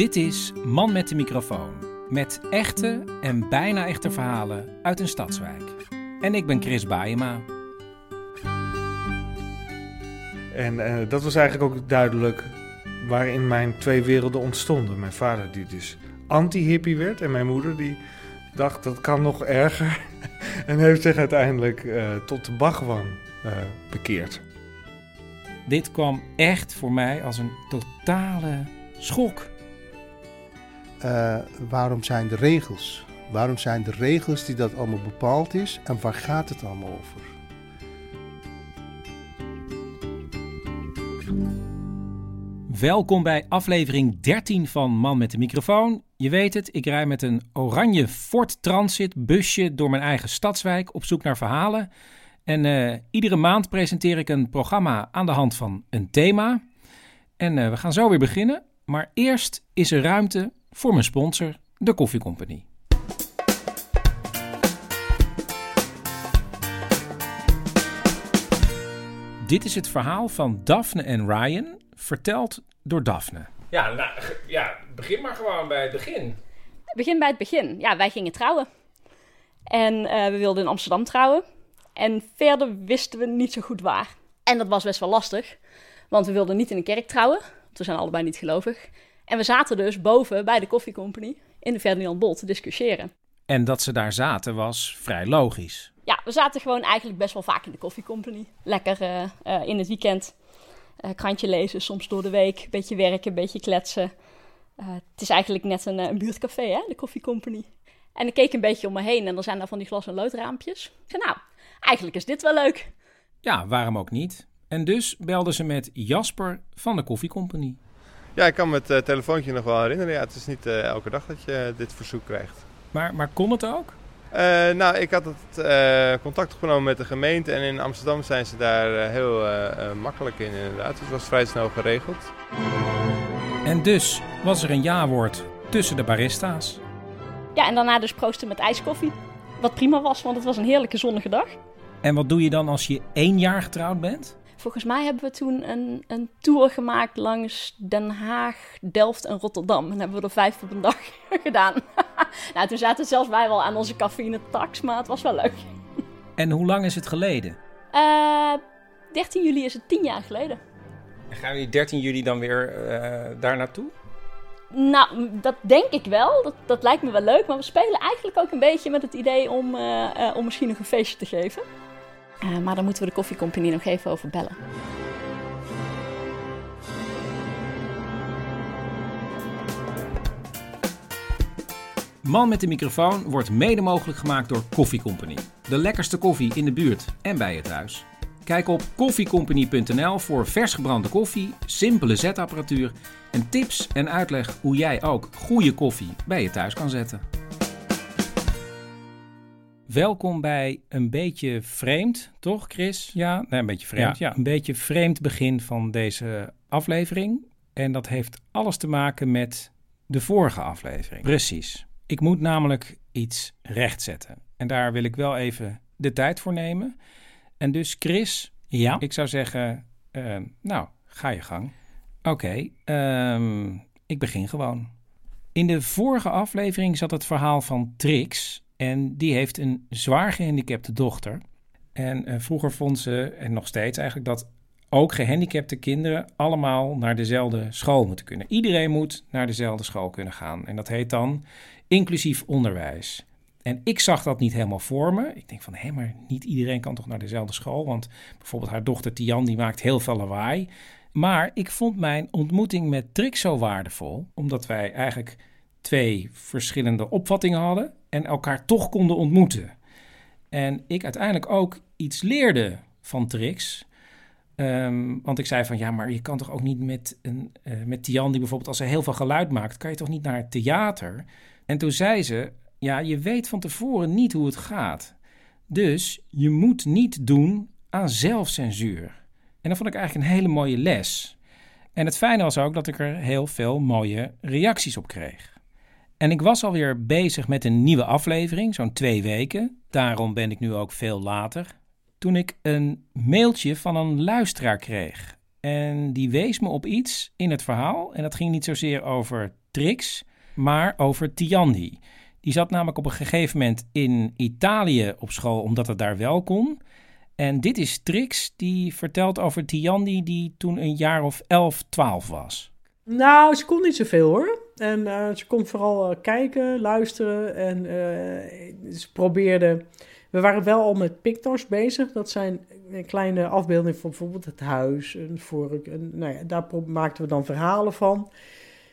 Dit is Man met de microfoon. Met echte en bijna echte verhalen uit een stadswijk. En ik ben Chris Baayema. En eh, dat was eigenlijk ook duidelijk waarin mijn twee werelden ontstonden. Mijn vader die dus anti-hippie werd en mijn moeder die dacht dat kan nog erger. en heeft zich uiteindelijk eh, tot de bagwan eh, bekeerd. Dit kwam echt voor mij als een totale schok. Eh, waarom zijn de regels? Waarom zijn de regels die dat allemaal bepaald is en waar gaat het allemaal over? Welkom bij aflevering 13 van Man met de microfoon. Je weet het, ik rij met een oranje Ford Transit busje door mijn eigen stadswijk op zoek naar verhalen. En eh, iedere maand presenteer ik een programma aan de hand van een thema. En eh, we gaan zo weer beginnen. Maar eerst is er ruimte voor mijn sponsor, de Koffie Company. Dit is het verhaal van Daphne en Ryan, verteld door Daphne. Ja, nou, ja, begin maar gewoon bij het begin. begin bij het begin. Ja, wij gingen trouwen. En eh, we wilden in Amsterdam trouwen. En verder wisten we niet zo goed waar. En dat was best wel lastig. Want we wilden niet in een kerk trouwen. Want we zijn allebei niet gelovig. En we zaten dus boven bij de Coffee Company in de Ferdinand Bol te discussiëren. En dat ze daar zaten was vrij logisch. Ja, we zaten gewoon eigenlijk best wel vaak in de Coffee Company. Lekker eh, eh, in het weekend. eh, krantje lezen, soms door de week. Beetje werken, beetje kletsen. Het is eigenlijk net een, een buurtcafé, hè, de Coffee Company. En ik keek een beetje om me heen en er zijn daar van die glas- en loodraampjes. Ik zei, nou, eigenlijk is dit wel leuk. Ja, waarom ook niet? En dus belden ze met Jasper van de Koffie Company. Ja, ik kan me het eh, telefoontje nog wel herinneren. Ja, het is niet eh, elke dag dat je dit verzoek krijgt. Maar, maar kon het ook? Eh, nou, ik had het eh, contact opgenomen met de gemeente en in Amsterdam zijn ze daar eh, heel eh, eh, makkelijk in inderdaad. Dus het was vrij snel geregeld. En dus was er een ja-woord tussen de barista's. Ja, en daarna dus proosten met ijskoffie. Wat prima was, want het was een heerlijke zonnige dag. En wat doe je dan als je één jaar getrouwd bent? Volgens mij hebben we toen een, een tour gemaakt langs Den Haag, Delft en Rotterdam. En hebben we er vijf op een dag gedaan. nou, toen zaten zelfs wij wel aan onze cafeïne tax, maar het was wel leuk. En hoe lang is het geleden? Eh 13 juli is het tien jaar geleden. Gaan jullie 13 juli dan weer eh, daar naartoe? Nou, dat denk ik wel. Dat, dat lijkt me wel leuk. Maar we spelen eigenlijk ook een beetje met het idee om, eh, eh, om misschien nog een feestje te geven. Eh, maar daar moeten we de koffiecompagnie nog even over bellen. Man met de microfoon wordt mede mogelijk gemaakt door Koffie Company. De lekkerste koffie in de buurt en bij je thuis. Kijk op koffiecompany.nl voor vers gebrande koffie, simpele zetapparatuur en tips en uitleg hoe jij ook goede koffie bij je thuis kan zetten. Welkom bij een beetje vreemd, toch Chris? Ja, nee, een beetje vreemd. Ja. een beetje vreemd begin van deze aflevering. En dat heeft alles te maken met de vorige aflevering. Precies. Ik moet namelijk iets rechtzetten. En daar wil ik wel even de tijd voor nemen. En dus Chris, ja? ik zou zeggen, eh, nou, ga je gang. Oké, ehm, ik begin gewoon. In de vorige aflevering zat het verhaal van Trix. En die heeft een zwaar gehandicapte dochter. En eh, vroeger vond ze, en nog steeds eigenlijk, dat ook gehandicapte kinderen allemaal naar dezelfde school moeten kunnen. Iedereen moet naar dezelfde school kunnen gaan. En dat heet dan inclusief onderwijs. En ik zag dat niet helemaal voor me. Ik denk van, hé, maar niet iedereen kan toch naar dezelfde school? Want bijvoorbeeld haar dochter Tian, die maakt heel veel lawaai. Maar ik vond mijn ontmoeting met Trix zo waardevol, omdat wij eigenlijk twee verschillende opvattingen hadden en elkaar toch konden ontmoeten. En ik uiteindelijk ook iets leerde van Trix. Ehm, want ik zei van ja, maar je kan toch ook niet met, een, uh, met Tian, die bijvoorbeeld als ze heel veel geluid maakt, kan je toch niet naar het theater? En toen zei ze: Ja, je weet van tevoren niet hoe het gaat. Dus je moet niet doen aan zelfcensuur. En dat vond ik eigenlijk een hele mooie les. En het fijne was ook dat ik er heel veel mooie reacties op kreeg. En ik was alweer bezig met een nieuwe aflevering, zo'n twee weken. Daarom ben ik nu ook veel later. Toen ik een mailtje van een luisteraar kreeg. En die wees me op iets in het verhaal. En dat ging niet zozeer over Trix, maar over Tiandi. Die zat namelijk op een gegeven moment in Italië op school, omdat het daar wel kon. En dit is Trix, die vertelt over Tiandi, die toen een jaar of 11, 12 was. Nou, ze kon niet zoveel hoor. En uh, ze kon vooral uh, kijken, luisteren en uh, ze probeerde... We waren wel al met pictors bezig. Dat zijn kleine afbeeldingen van bijvoorbeeld het huis, een vork. En, nou ja, daar maakten we dan verhalen van.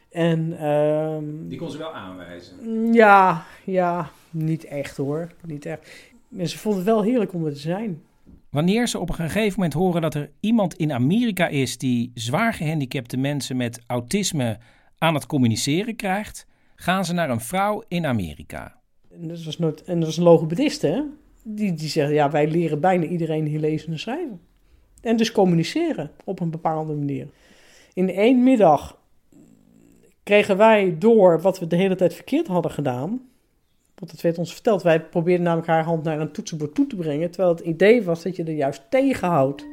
En, uh, Die kon ze wel aanwijzen? Ja, ja, niet echt hoor. Niet echt. En ze vond het wel heerlijk om er te zijn. Wanneer ze op een gegeven moment horen dat er iemand in Amerika is die zwaar gehandicapte mensen met autisme aan het communiceren krijgt, gaan ze naar een vrouw in Amerika. En dat was, nooit, en dat was een logopedist, hè? Die, die zegt, ja, wij leren bijna iedereen hier lezen en schrijven. En dus communiceren op een bepaalde manier. In één middag kregen wij door wat we de hele tijd verkeerd hadden gedaan. Want dat werd ons verteld. Wij probeerden namelijk haar hand naar een toetsenbord toe te brengen. Terwijl het idee was dat je er juist tegenhoudt.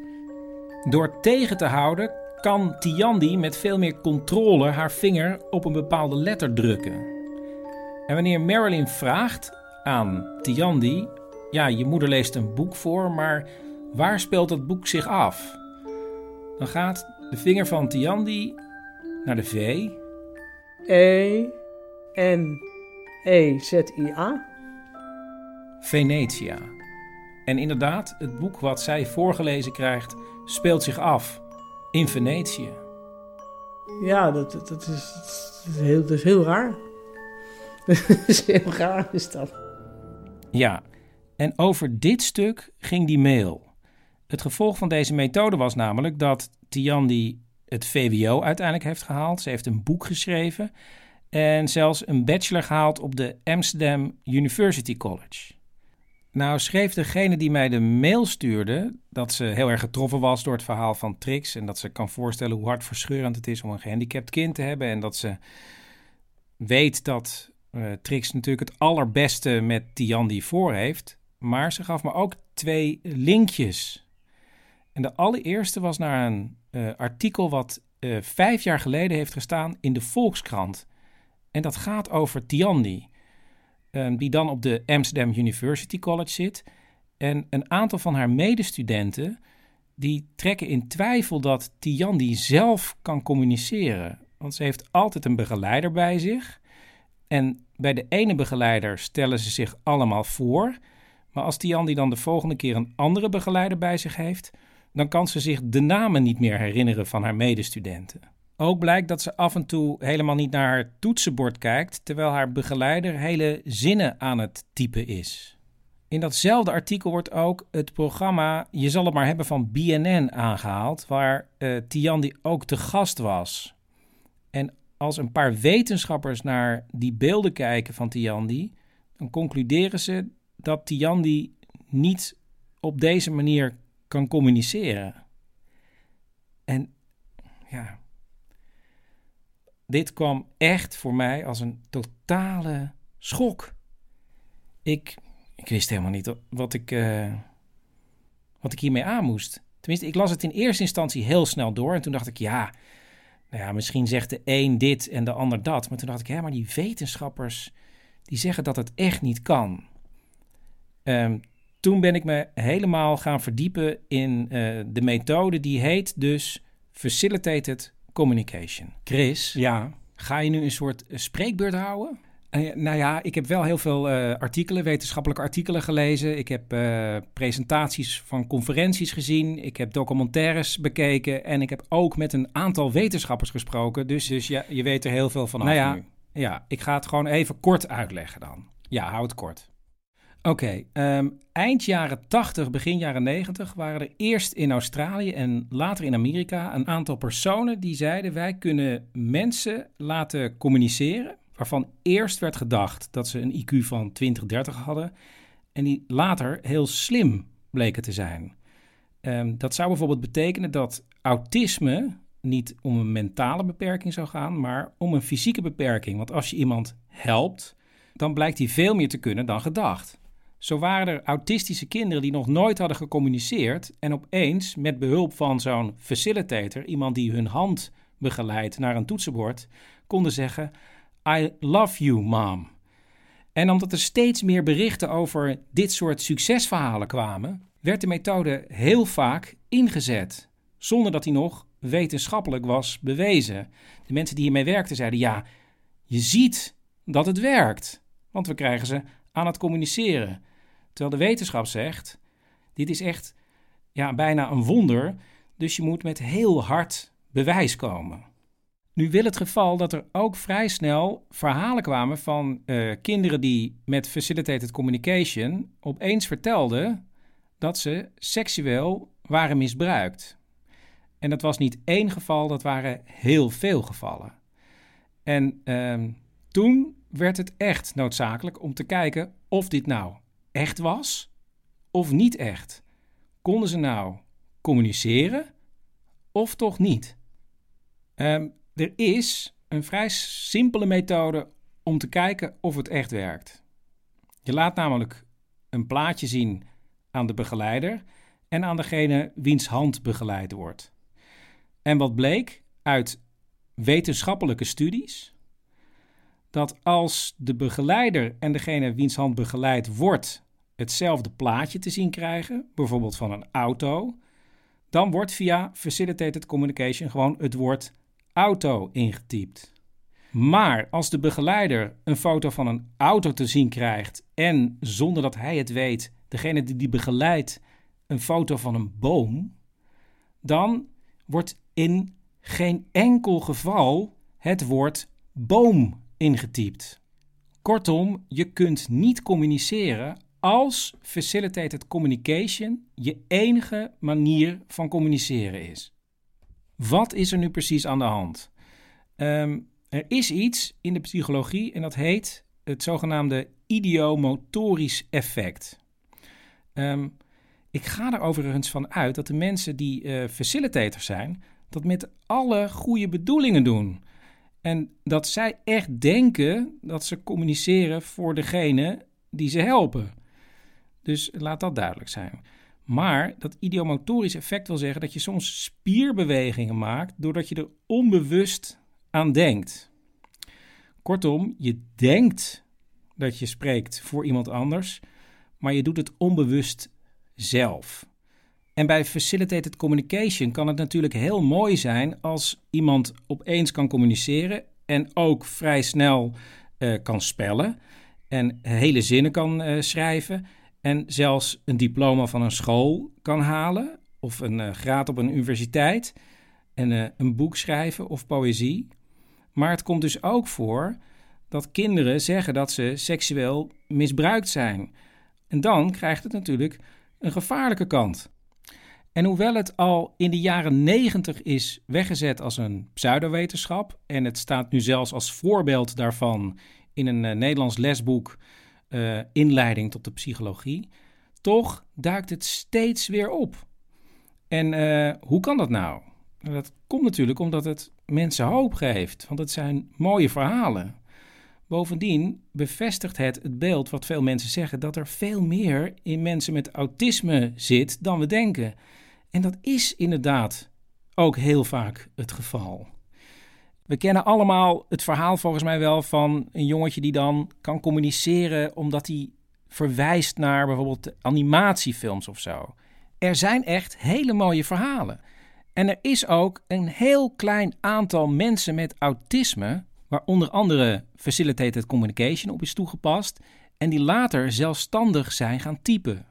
Door tegen te houden kan Tiandi met veel meer controle haar vinger op een bepaalde letter drukken. En wanneer Marilyn vraagt aan Tiandi: Ja, je moeder leest een boek voor, maar waar speelt dat boek zich af? Dan gaat de vinger van Tiandi naar de V. E. N. E. Z. I. A. Venetia. En inderdaad, het boek wat zij voorgelezen krijgt speelt zich af in Venetië. Ja, dat, dat, dat, is, dat, is, heel, dat is heel raar. dat is heel raar, is dat. Ja, en over dit stuk ging die mail. Het gevolg van deze methode was namelijk dat Tiandi het VWO uiteindelijk heeft gehaald. Ze heeft een boek geschreven en zelfs een bachelor gehaald op de Amsterdam University College. Nou schreef degene die mij de mail stuurde dat ze heel erg getroffen was door het verhaal van Trix en dat ze kan voorstellen hoe hartverscheurend het is om een gehandicapt kind te hebben en dat ze weet dat uh, Trix natuurlijk het allerbeste met Tiandi voor heeft, maar ze gaf me ook twee linkjes. En de allereerste was naar een uh, artikel wat uh, vijf jaar geleden heeft gestaan in de Volkskrant. En dat gaat over Tiandi. Um, die dan op de Amsterdam University College zit. En een aantal van haar medestudenten die trekken in twijfel dat Tiandi zelf kan communiceren. Want ze heeft altijd een begeleider bij zich. En bij de ene begeleider stellen ze zich allemaal voor. Maar als Tiandi dan de volgende keer een andere begeleider bij zich heeft, dan kan ze zich de namen niet meer herinneren van haar medestudenten. Ook blijkt dat ze af en toe helemaal niet naar haar toetsenbord kijkt, terwijl haar begeleider hele zinnen aan het typen is. In datzelfde artikel wordt ook het programma Je zal het maar hebben van BNN aangehaald, waar uh, Tiandi ook te gast was. En als een paar wetenschappers naar die beelden kijken van Tiandi, dan concluderen ze dat Tiandi niet op deze manier kan communiceren. En ja, dit kwam echt voor mij als een totale schok. Ik, ik wist helemaal niet wat ik, uh, wat ik hiermee aan moest. Tenminste, ik las het in eerste instantie heel snel door. En toen dacht ik, ja, nou ja, misschien zegt de een dit en de ander dat. Maar toen dacht ik, ja, maar die wetenschappers, die zeggen dat het echt niet kan. Um, toen ben ik me helemaal gaan verdiepen in uh, de methode die heet dus Facilitated Communication. Chris, ja, ga je nu een soort spreekbeurt houden? Uh, nou ja, ik heb wel heel veel uh, artikelen, wetenschappelijke artikelen gelezen. Ik heb uh, presentaties van conferenties gezien. Ik heb documentaires bekeken. En ik heb ook met een aantal wetenschappers gesproken. Dus, dus ja, je weet er heel veel van nou ja, nu. Ja, ik ga het gewoon even kort uitleggen dan. Ja, hou het kort. Oké, um, eind jaren 80, begin jaren 90 waren er eerst in Australië en later in Amerika een aantal personen die zeiden: wij kunnen mensen laten communiceren waarvan eerst werd gedacht dat ze een IQ van 20, 30 hadden en die later heel slim bleken te zijn. Um, dat zou bijvoorbeeld betekenen dat autisme niet om een mentale beperking zou gaan, maar om een fysieke beperking. Want als je iemand helpt, dan blijkt hij veel meer te kunnen dan gedacht. Zo waren er autistische kinderen die nog nooit hadden gecommuniceerd en opeens met behulp van zo'n facilitator, iemand die hun hand begeleidt naar een toetsenbord, konden zeggen: I love you, mom. En omdat er steeds meer berichten over dit soort succesverhalen kwamen, werd de methode heel vaak ingezet, zonder dat die nog wetenschappelijk was bewezen. De mensen die hiermee werkten zeiden: ja, je ziet dat het werkt, want we krijgen ze aan het communiceren. Terwijl de wetenschap zegt: dit is echt ja, bijna een wonder, dus je moet met heel hard bewijs komen. Nu wil het geval dat er ook vrij snel verhalen kwamen van uh, kinderen die met facilitated communication opeens vertelden dat ze seksueel waren misbruikt. En dat was niet één geval, dat waren heel veel gevallen. En uh, toen werd het echt noodzakelijk om te kijken of dit nou echt was of niet echt. Konden ze nou communiceren of toch niet? Um, er is een vrij simpele methode om te kijken of het echt werkt. Je laat namelijk een plaatje zien aan de begeleider en aan degene wiens hand begeleid wordt. En wat bleek uit wetenschappelijke studies? Dat als de begeleider en degene wiens hand begeleid wordt hetzelfde plaatje te zien krijgen, bijvoorbeeld van een auto, dan wordt via facilitated communication gewoon het woord auto ingetypt. Maar als de begeleider een foto van een auto te zien krijgt en zonder dat hij het weet, degene die die begeleidt een foto van een boom, dan wordt in geen enkel geval het woord boom ingetypt. Kortom, je kunt niet communiceren als facilitated communication je enige manier van communiceren is. Wat is er nu precies aan de hand? Ehm, er is iets in de psychologie en dat heet het zogenaamde idiomotorisch effect. Um, ik ga er overigens van uit dat de mensen die uh, facilitators zijn, dat met alle goede bedoelingen doen. En dat zij echt denken dat ze communiceren voor degene die ze helpen. Dus laat dat duidelijk zijn. Maar dat idiomotorisch effect wil zeggen dat je soms spierbewegingen maakt doordat je er onbewust aan denkt. Kortom, je denkt dat je spreekt voor iemand anders, maar je doet het onbewust zelf. En bij facilitated communication kan het natuurlijk heel mooi zijn als iemand opeens kan communiceren en ook vrij snel uh, kan spellen en hele zinnen kan uh, schrijven en zelfs een diploma van een school kan halen of een uh, graad op een universiteit en uh, een boek schrijven of poëzie. Maar het komt dus ook voor dat kinderen zeggen dat ze seksueel misbruikt zijn. En dan krijgt het natuurlijk een gevaarlijke kant. En hoewel het al in de jaren negentig is weggezet als een pseudowetenschap, en het staat nu zelfs als voorbeeld daarvan in een uh, Nederlands lesboek uh, inleiding tot de psychologie, toch duikt het steeds weer op. En uh, hoe kan dat nou? Dat komt natuurlijk omdat het mensen hoop geeft, want het zijn mooie verhalen. Bovendien bevestigt het het beeld wat veel mensen zeggen dat er veel meer in mensen met autisme zit dan we denken. En dat is inderdaad ook heel vaak het geval. We kennen allemaal het verhaal volgens mij wel van een jongetje die dan kan communiceren omdat hij verwijst naar bijvoorbeeld animatiefilms of zo. Er zijn echt hele mooie verhalen. En er is ook een heel klein aantal mensen met autisme, waar onder andere facilitated communication op is toegepast, en die later zelfstandig zijn gaan typen.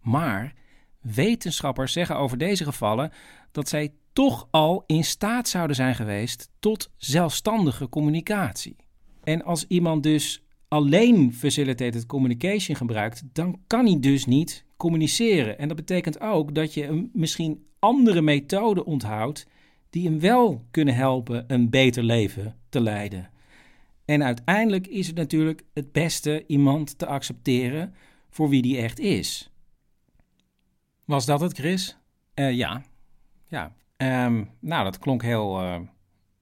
Maar wetenschappers zeggen over deze gevallen dat zij toch al in staat zouden zijn geweest tot zelfstandige communicatie. En als iemand dus alleen facilitated communication gebruikt, dan kan hij dus niet communiceren. En dat betekent ook dat je misschien andere methoden onthoudt die hem wel kunnen helpen een beter leven te leiden. En uiteindelijk is het natuurlijk het beste iemand te accepteren voor wie die echt is. Was dat het, Chris? Uh, ja. Ja. Um, nou, dat klonk heel uh,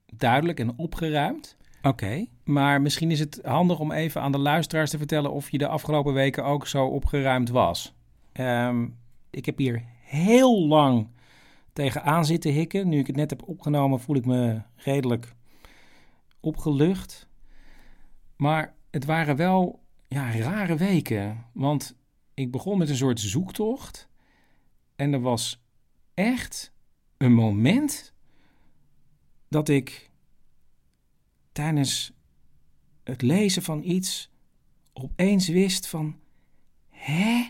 duidelijk en opgeruimd. Oké, maar misschien is het handig om even aan de luisteraars te vertellen of je de afgelopen weken ook zo opgeruimd was. Um, ik heb hier heel lang tegenaan zitten hikken. Nu ik het net heb opgenomen, voel ik me redelijk opgelucht. Maar het waren wel ja, rare weken. Want ik begon met een soort zoektocht. En er was echt een moment dat ik tijdens het lezen van iets opeens wist van... Hè?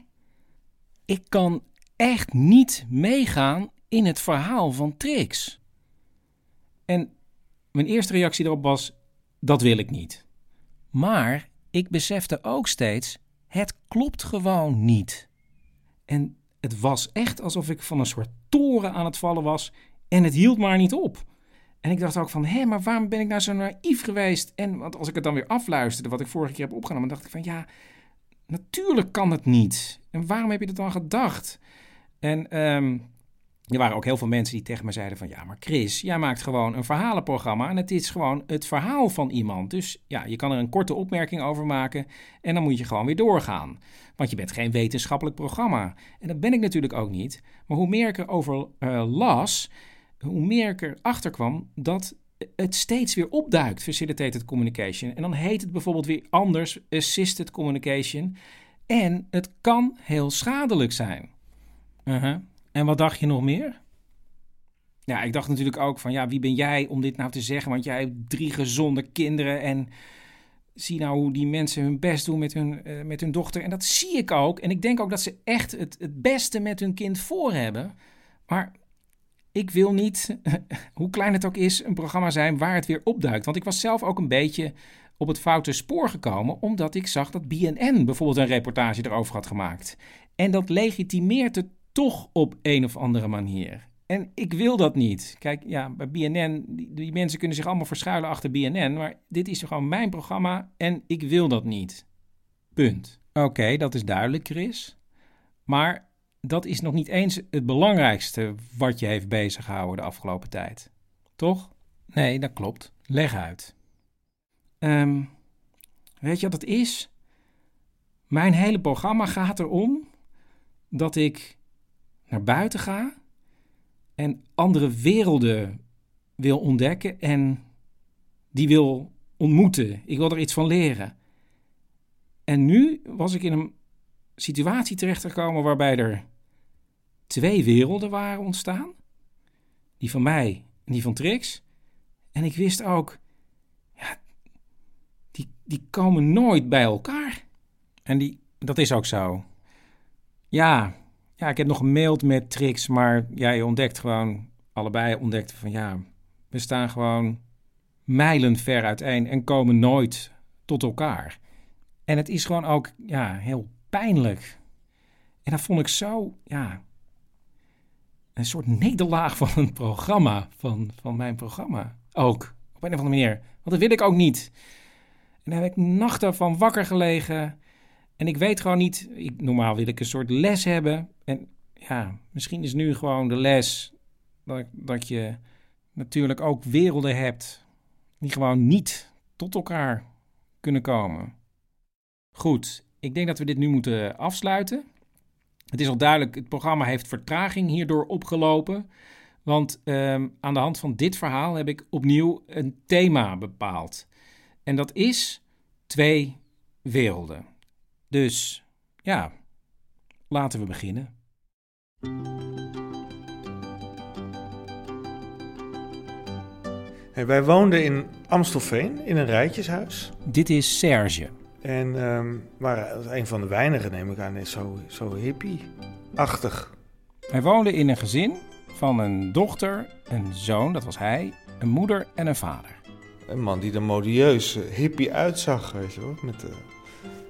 Ik kan echt niet meegaan in het verhaal van Trix. En mijn eerste reactie erop was: dat wil ik niet. Maar ik besefte ook steeds: het klopt gewoon niet. En het was echt alsof ik van een soort toren aan het vallen was en het hield maar niet op. En ik dacht ook van, hé, maar waarom ben ik nou zo naïef geweest? En want als ik het dan weer afluisterde, wat ik vorige keer heb opgenomen, dacht ik van, ja, natuurlijk kan het niet. En waarom heb je dat dan gedacht? En um, er waren ook heel veel mensen die tegen me zeiden van... ja, maar Chris, jij maakt gewoon een verhalenprogramma... en het is gewoon het verhaal van iemand. Dus ja, je kan er een korte opmerking over maken... en dan moet je gewoon weer doorgaan. Want je bent geen wetenschappelijk programma. En dat ben ik natuurlijk ook niet. Maar hoe meer ik erover uh, las... hoe meer ik erachter kwam dat het steeds weer opduikt, facilitated communication. En dan heet het bijvoorbeeld weer anders, assisted communication. En het kan heel schadelijk zijn. Uh. En wat dacht je nog meer? Ja, ik dacht natuurlijk ook van, ja, wie ben jij om dit nou te zeggen? Want jij hebt drie gezonde kinderen en zie nou hoe die mensen hun best doen met hun, uh, met hun dochter. En dat zie ik ook. En ik denk ook dat ze echt het, het beste met hun kind voor hebben. Maar ik wil niet, hoe klein het ook is, een programma zijn waar het weer opduikt. Want ik was zelf ook een beetje op het foute spoor gekomen, omdat ik zag dat BNN bijvoorbeeld een reportage erover had gemaakt. En dat legitimeert het toch op een of andere manier. En ik wil dat niet. Kijk, ja, bij BNN, die, die, mensen kunnen zich allemaal verschuilen achter BNN, maar dit is gewoon mijn programma en ik wil dat niet. Punt. Oké, dat is duidelijk, Chris. Maar dat is nog niet eens het belangrijkste wat je heeft bezighouden de afgelopen tijd. Toch? Nee, dat klopt. Leg uit. Um, weet je wat het is? Mijn hele programma gaat erom dat ik naar buiten ga en andere werelden wil ontdekken en die wil ontmoeten. Ik wil er iets van leren. En nu was ik in een situatie terechtgekomen waarbij er twee werelden waren ontstaan. Die van mij en die van Trix. En ik wist ook, ja, die, die komen nooit bij elkaar. En die, dat is ook zo. Ja, ja, ik heb nog gemaild met tricks, maar ja, je ontdekt gewoon, allebei ontdekten van ja, we staan gewoon mijlen ver uiteen en komen nooit tot elkaar. En het is gewoon ook, ja, heel pijnlijk. En dat vond ik zo, ja, een soort nederlaag van een programma, van, van mijn programma ook. Op een of andere manier. Want dat wil ik ook niet. En daar heb ik nachten van wakker gelegen. En ik weet gewoon niet, ik, normaal wil ik een soort les hebben. En ja, misschien is nu gewoon de les dat, dat je natuurlijk ook werelden hebt die gewoon niet tot elkaar kunnen komen. Goed, ik denk dat we dit nu moeten afsluiten. Het is al duidelijk, het programma heeft vertraging hierdoor opgelopen. Want um, aan de hand van dit verhaal heb ik opnieuw een thema bepaald. En dat is twee werelden. Dus Ja, laten we beginnen. Hey, wij woonden in Amstelveen in een rijtjeshuis. Dit is Serge. En ehm waren een van de weinigen, neem ik aan, is zo, zo hippie-achtig. Hij woonde in een gezin van een dochter, een zoon, dat was hij, een moeder en een vader. Een man die er modieus eh, hippie uitzag, weet je wel. Met, eh,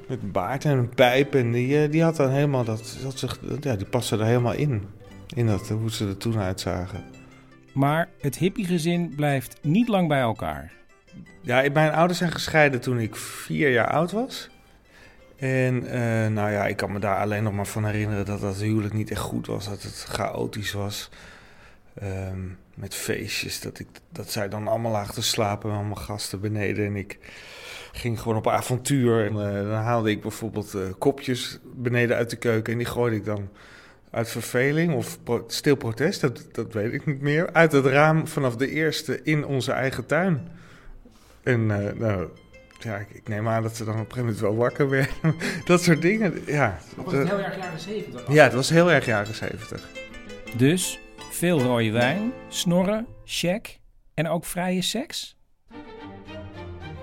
met een baard en een pijp. En die, eh, die had dan helemaal dat, dat zich, ja, die paste er helemaal in. In dat, hoe ze er toen uitzagen. Maar het hippiegezin blijft niet lang bij elkaar. Ja, mijn ouders zijn gescheiden toen ik vier jaar oud was. En eh, nou ja, ik kan me daar alleen nog maar van herinneren dat dat huwelijk niet echt goed was. Dat het chaotisch was. Ehm, met feestjes. Dat, ik, dat zij dan allemaal lagen te slapen met allemaal gasten beneden. En ik ging gewoon op avontuur. En eh, dan haalde ik bijvoorbeeld eh, kopjes beneden uit de keuken. En die gooide ik dan uit verveling of pro stil protest, dat, dat weet ik niet meer. Uit het raam vanaf de eerste in onze eigen tuin. En eh, nou, ja, ik, ik neem aan dat ze dan op een gegeven moment wel wakker werden. dat soort dingen, ja. Was het heel erg jaren zeventig? Ja, het was heel erg jaren zeventig. Dus veel rode wijn, snorren, check en ook vrije seks?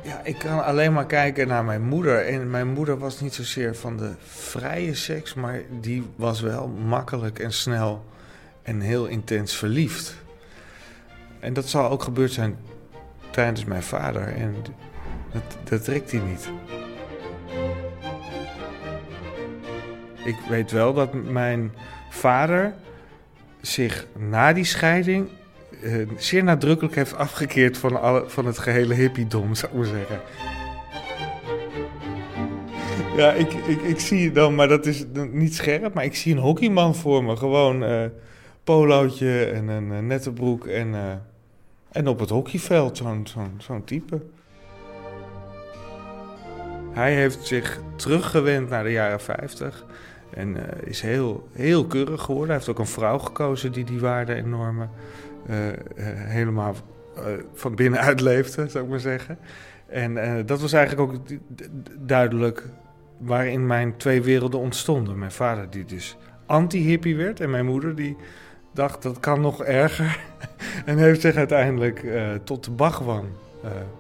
Ja, ik kan alleen maar kijken naar mijn moeder. En mijn moeder was niet zozeer van de vrije seks, maar die was wel makkelijk en snel en heel intens verliefd. En dat zal ook gebeurd zijn tijdens mijn vader. En dat, dat trekt hij niet. Ik weet wel dat mijn vader zich na die scheiding uh, zeer nadrukkelijk heeft afgekeerd van, alle, van het gehele hippiedom, zou ik maar zeggen. Ja, ik, ik, ik zie dan, maar dat is niet scherp, maar ik zie een hockeyman voor me. Gewoon uh, polootje en een uh, nette broek en, en op het hockeyveld zo'n zo'n zo'n type. Hij heeft zich teruggewend naar de jaren 50 en is heel, heel keurig geworden. Hij heeft ook een vrouw gekozen die die waarden en normen uh, uh, helemaal uh, van binnenuit leefde, zou ik maar zeggen. En dat was eigenlijk ook duidelijk waarin mijn twee werelden ontstonden. Mijn vader die dus anti-hippie werd en mijn moeder die dacht dat kan nog erger. en heeft zich uiteindelijk tot de Bhagwan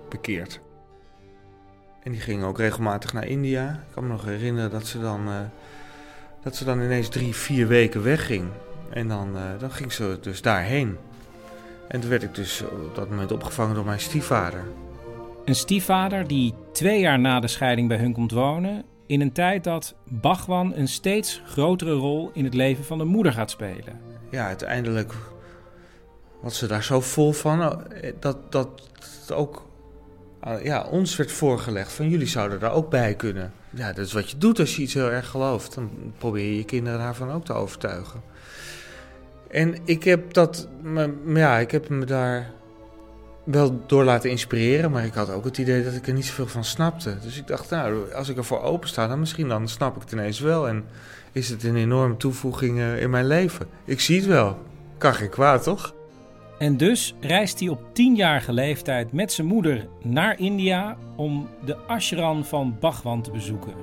bekeerd. En die ging ook regelmatig naar India. Ik kan me nog herinneren dat ze dan, dat ze dan ineens drie, vier weken wegging. En dan, dan ging ze dus daarheen. En toen werd ik dus op dat moment opgevangen door mijn stiefvader. Een stiefvader die twee jaar na de scheiding bij hun komt wonen. In een tijd dat Bhagwan een steeds grotere rol in het leven van de moeder gaat spelen. Ja, uiteindelijk was ze daar zo vol van dat dat ook ja, ons werd voorgelegd van jullie zouden daar ook bij kunnen. Ja, dat is wat je doet als je iets heel erg gelooft. Dan probeer je je kinderen daarvan ook te overtuigen. En ik heb dat, ja, ik heb me daar wel door laten inspireren, maar ik had ook het idee dat ik er niet zoveel van snapte. Dus ik dacht, nou, als ik ervoor open sta, dan misschien dan snap ik het ineens wel. En is het een enorme toevoeging in mijn leven. Ik zie het wel. Kan geen kwaad, toch? En dus reist hij op tienjarige leeftijd met zijn moeder naar India om de ashram van Bhagwan te bezoeken.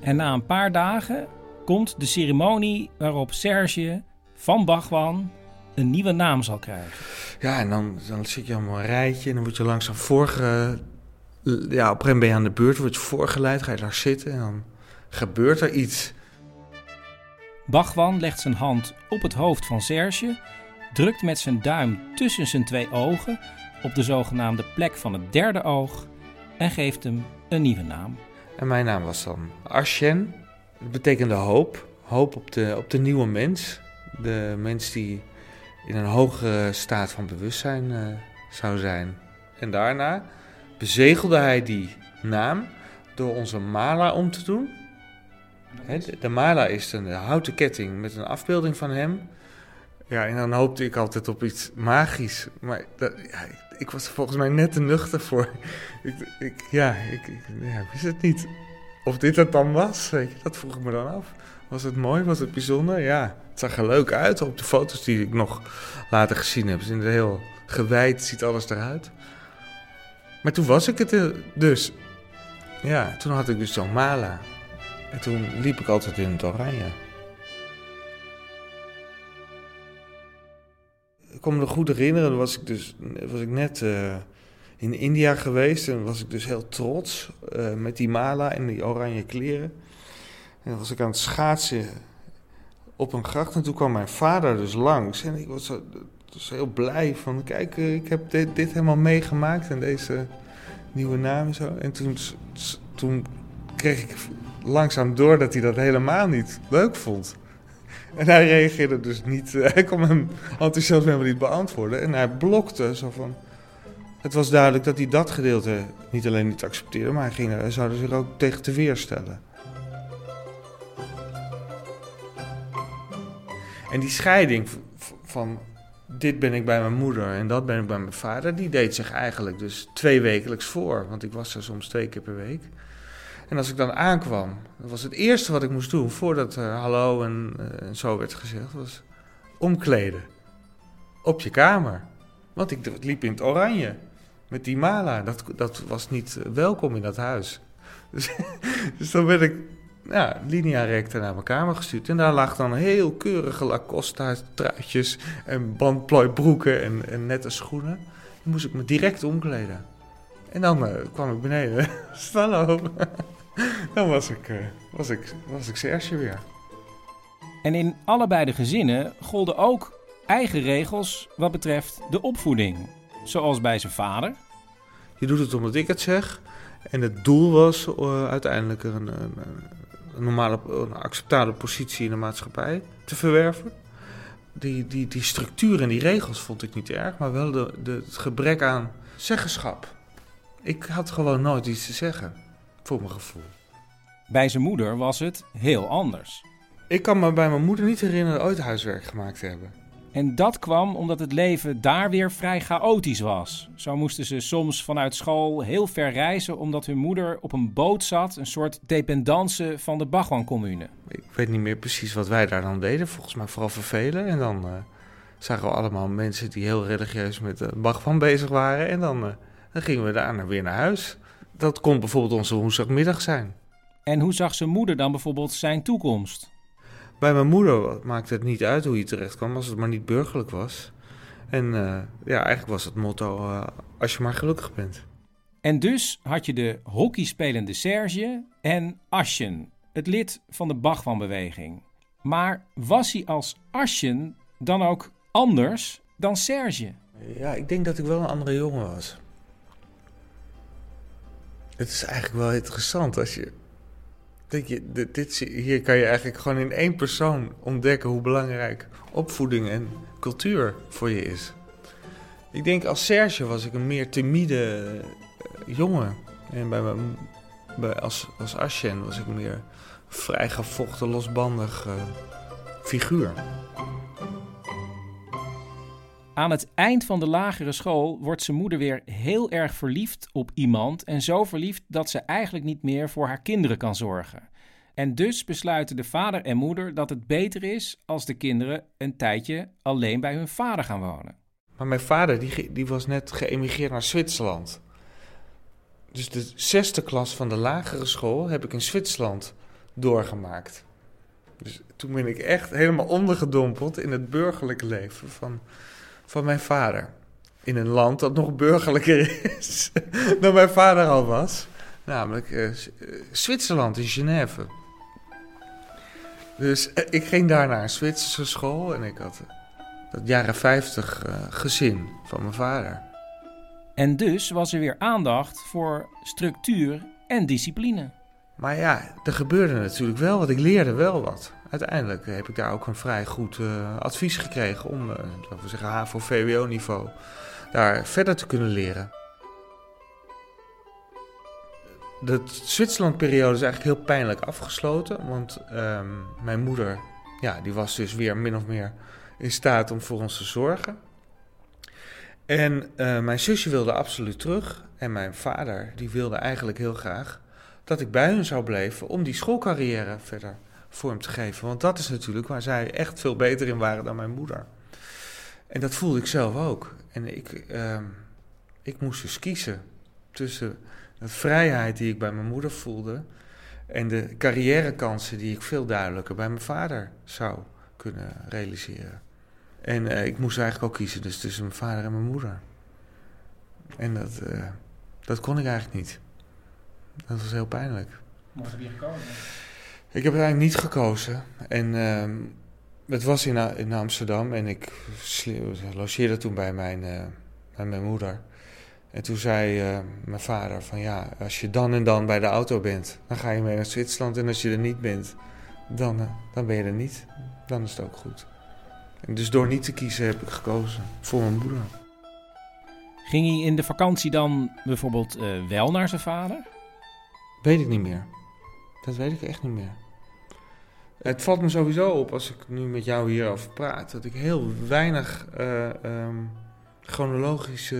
En na een paar dagen komt de ceremonie waarop Serge van Bhagwan een nieuwe naam zal krijgen. Ja, en dan, dan zit je allemaal een rijtje en dan word je langzaam voorge... Ja, op een gegeven moment ben je aan de beurt, word je voorgeleid, ga je daar zitten en dan gebeurt er iets. Bhagwan legt zijn hand op het hoofd van Serge, drukt met zijn duim tussen zijn twee ogen op de zogenaamde plek van het derde oog en geeft hem een nieuwe naam. En mijn naam was dan Arshen. Dat betekende hoop. Hoop op de, op de nieuwe mens. De mens die in een hogere staat van bewustzijn uh, zou zijn. En daarna bezegelde hij die naam door onze mala om te doen. De, mala is een houten ketting met een afbeelding van hem. Ja, en dan hoopte ik altijd op iets magisch. Maar dat, ik, ik, was er volgens mij net te nuchter voor. ik, ik, ja, ik, ja, wist het niet. Of dit het dan was, dat vroeg ik me dan af. Was het mooi? Was het bijzonder? Ja, het zag er leuk uit op de foto's die ik nog later gezien heb. Het is heel gewijd, ziet alles eruit. Maar toen was ik het dus. Ja, toen had ik dus zo'n mala. En toen liep ik altijd in het oranje. Ik kon me goed herinneren, was ik dus was ik net uh, in India geweest en was ik dus heel trots uh, met die mala en die oranje kleren. En dan was ik aan het schaatsen op een gracht en toen kwam mijn vader dus langs. En ik was, zo, heel blij van, kijk, uh, ik heb dit, dit, helemaal meegemaakt en deze nieuwe naam en zo. En toen, toen kreeg ik langzaam door dat hij dat helemaal niet leuk vond. En hij reageerde dus niet, hij kon hem enthousiast helemaal niet beantwoorden. En hij blokte zo van... Het was duidelijk dat hij dat gedeelte niet alleen niet accepteerde, maar hij, ging, hij zou er zich ook tegen te weerstellen. En die scheiding van dit ben ik bij mijn moeder en dat ben ik bij mijn vader, die deed zich eigenlijk dus twee wekelijks voor. Want ik was er soms twee keer per week. En als ik dan aankwam, dat was het eerste wat ik moest doen voordat uh, hallo en, uh, en, zo werd gezegd, was omkleden. Op je kamer. Want ik liep in het oranje. Met die mala. Dat, dat was niet welkom in dat huis. Dus, dus dan werd ik ja, linea recta naar mijn kamer gestuurd. En daar lag dan heel keurige Lacoste truitjes en bandplooibroeken en, en nette schoenen. Dan moest ik me direct omkleden. En dan uh, kwam ik beneden. Hallo. dan was ik, uh, was, ik, was ik Serge weer. En in allebei de gezinnen golden ook eigen regels wat betreft de opvoeding. Zoals bij zijn vader. Je doet het omdat ik het zeg. En het doel was uh, uiteindelijk een, een, een normale, een acceptabele positie in de maatschappij te verwerven. Die, die, die structuur en die regels vond ik niet erg, maar wel de, de, het gebrek aan zeggenschap. Ik had gewoon nooit iets te zeggen, voor mijn gevoel. Bij zijn moeder was het heel anders. Ik kan me bij mijn moeder niet herinneren ooit huiswerk gemaakt te hebben. En dat kwam omdat het leven daar weer vrij chaotisch was. Zo moesten ze soms vanuit school heel ver reizen omdat hun moeder op een boot zat, een soort dependance van de Bagwan-commune. Ik weet niet meer precies wat wij daar dan deden, volgens mij vooral vervelen. En dan uh, zagen we allemaal mensen die heel religieus met de Bagwan bezig waren. En dan, uh, dan gingen we daarna weer naar huis. Dat kon bijvoorbeeld onze woensdagmiddag zijn. En hoe zag zijn moeder dan bijvoorbeeld zijn toekomst? Bij mijn moeder maakte het niet uit hoe je terecht kwam, als het maar niet burgerlijk was. En uh, ja, eigenlijk was het motto: uh, als je maar gelukkig bent. En dus had je de hockeyspelende Serge en Asjen, het lid van de Bachman-beweging. Maar was hij als Asjen dan ook anders dan Serge? Ja, ik denk dat ik wel een andere jongen was. Het is eigenlijk wel interessant als je Dit, dit, hier kan je eigenlijk gewoon in één persoon ontdekken hoe belangrijk opvoeding en cultuur voor je is. Ik denk als Serge was ik een meer timide uh, jongen. En bij bij, als, als was ik meer vrijgevochten, losbandig uh, figuur. Aan het eind van de lagere school wordt zijn moeder weer heel erg verliefd op iemand. En zo verliefd dat ze eigenlijk niet meer voor haar kinderen kan zorgen. En dus besluiten de vader en moeder dat het beter is als de kinderen een tijdje alleen bij hun vader gaan wonen. Maar mijn vader die, die was net geëmigreerd naar Zwitserland. Dus de zesde klas van de lagere school heb ik in Zwitserland doorgemaakt. Dus toen ben ik echt helemaal ondergedompeld in het burgerlijke leven van van mijn vader. In een land dat nog burgerlijker is dan mijn vader al was. Namelijk uh, Zwitserland in Genève. Dus uh, ik ging daar naar een Zwitserse school en ik had dat jaren 50 gezin van mijn vader. En dus was er weer aandacht voor structuur en discipline. Maar ja, er gebeurde natuurlijk wel wat. Ik leerde wel wat uiteindelijk heb ik daar ook een vrij goed uh, advies gekregen om, uh, we zeggen, HAVO-VWO-niveau daar verder te kunnen leren. De Zwitserland-periode is eigenlijk heel pijnlijk afgesloten, want um, mijn moeder, ja, die was dus weer min of meer in staat om voor ons te zorgen. En uh, mijn zusje wilde absoluut terug en mijn vader, die wilde eigenlijk heel graag dat ik bij hun zou blijven om die schoolcarrière verder vorm te geven. Want dat is natuurlijk waar zij echt veel beter in waren dan mijn moeder. En dat voelde ik zelf ook. En ik, uh, ik moest dus kiezen tussen de vrijheid die ik bij mijn moeder voelde En de carrièrekansen die ik veel duidelijker bij mijn vader zou kunnen realiseren. En uh, ik moest eigenlijk ook kiezen dus tussen mijn vader en mijn moeder. En dat, uh, dat kon ik eigenlijk niet. Dat was heel pijnlijk. Wat heb je gekozen? Ik heb eigenlijk niet gekozen. En uh, het was in, in Amsterdam en ik logeerde toen bij mijn, uh, bij mijn moeder. En toen zei uh, mijn vader van ja, als je dan en dan bij de auto bent, dan ga je mee naar Zwitserland. En als je er niet bent, dan, uh, dan ben je er niet. Dan is het ook goed. En dus door niet te kiezen heb ik gekozen voor mijn moeder. Ging hij in de vakantie dan bijvoorbeeld wel naar zijn vader? Weet ik niet meer. Dat weet ik echt niet meer. Het valt me sowieso op als ik nu met jou hierover praat, dat ik heel weinig um, chronologische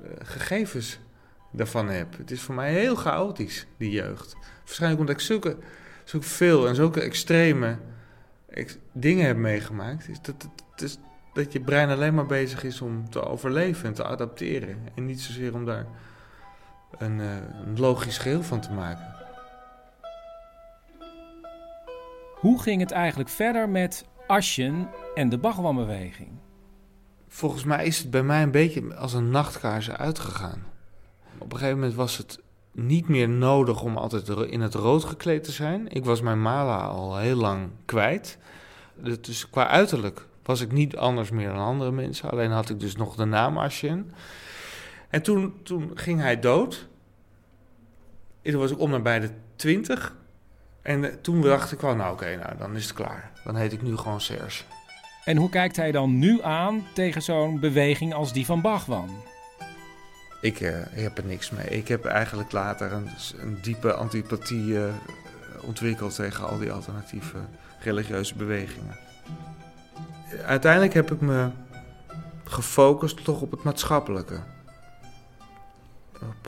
uh, gegevens daarvan heb. Het is voor mij heel chaotisch, die jeugd. Waarschijnlijk omdat ik zulke, veel en zulke extreme ex dingen heb meegemaakt. Is dat, dat, je brein alleen maar bezig is om te overleven en te adapteren. En niet zozeer om daar een, uh, een logisch geheel van te maken. Hoe ging het eigenlijk verder met Asjen en de Bagwanbeweging? Volgens mij is het bij mij een beetje als een nachtkaars uitgegaan. Op een gegeven moment was het niet meer nodig om altijd in het rood gekleed te zijn. Ik was mijn mala al heel lang kwijt. Dus qua uiterlijk was ik niet anders meer dan andere mensen. Alleen had ik dus nog de naam Asjen. En toen, toen ging hij dood. En toen was ik om nabij de twintig. En toen dacht ik wel, nou oké, okay, nou, dan is het klaar. Dan heet ik nu gewoon Serge. En hoe kijkt hij dan nu aan tegen zo'n beweging als die van Bachwan? Ik, uh, ik, heb er niks mee. Ik heb eigenlijk later een, een diepe antipathie uh, ontwikkeld tegen al die alternatieve religieuze bewegingen. Uiteindelijk heb ik me gefocust toch op het maatschappelijke.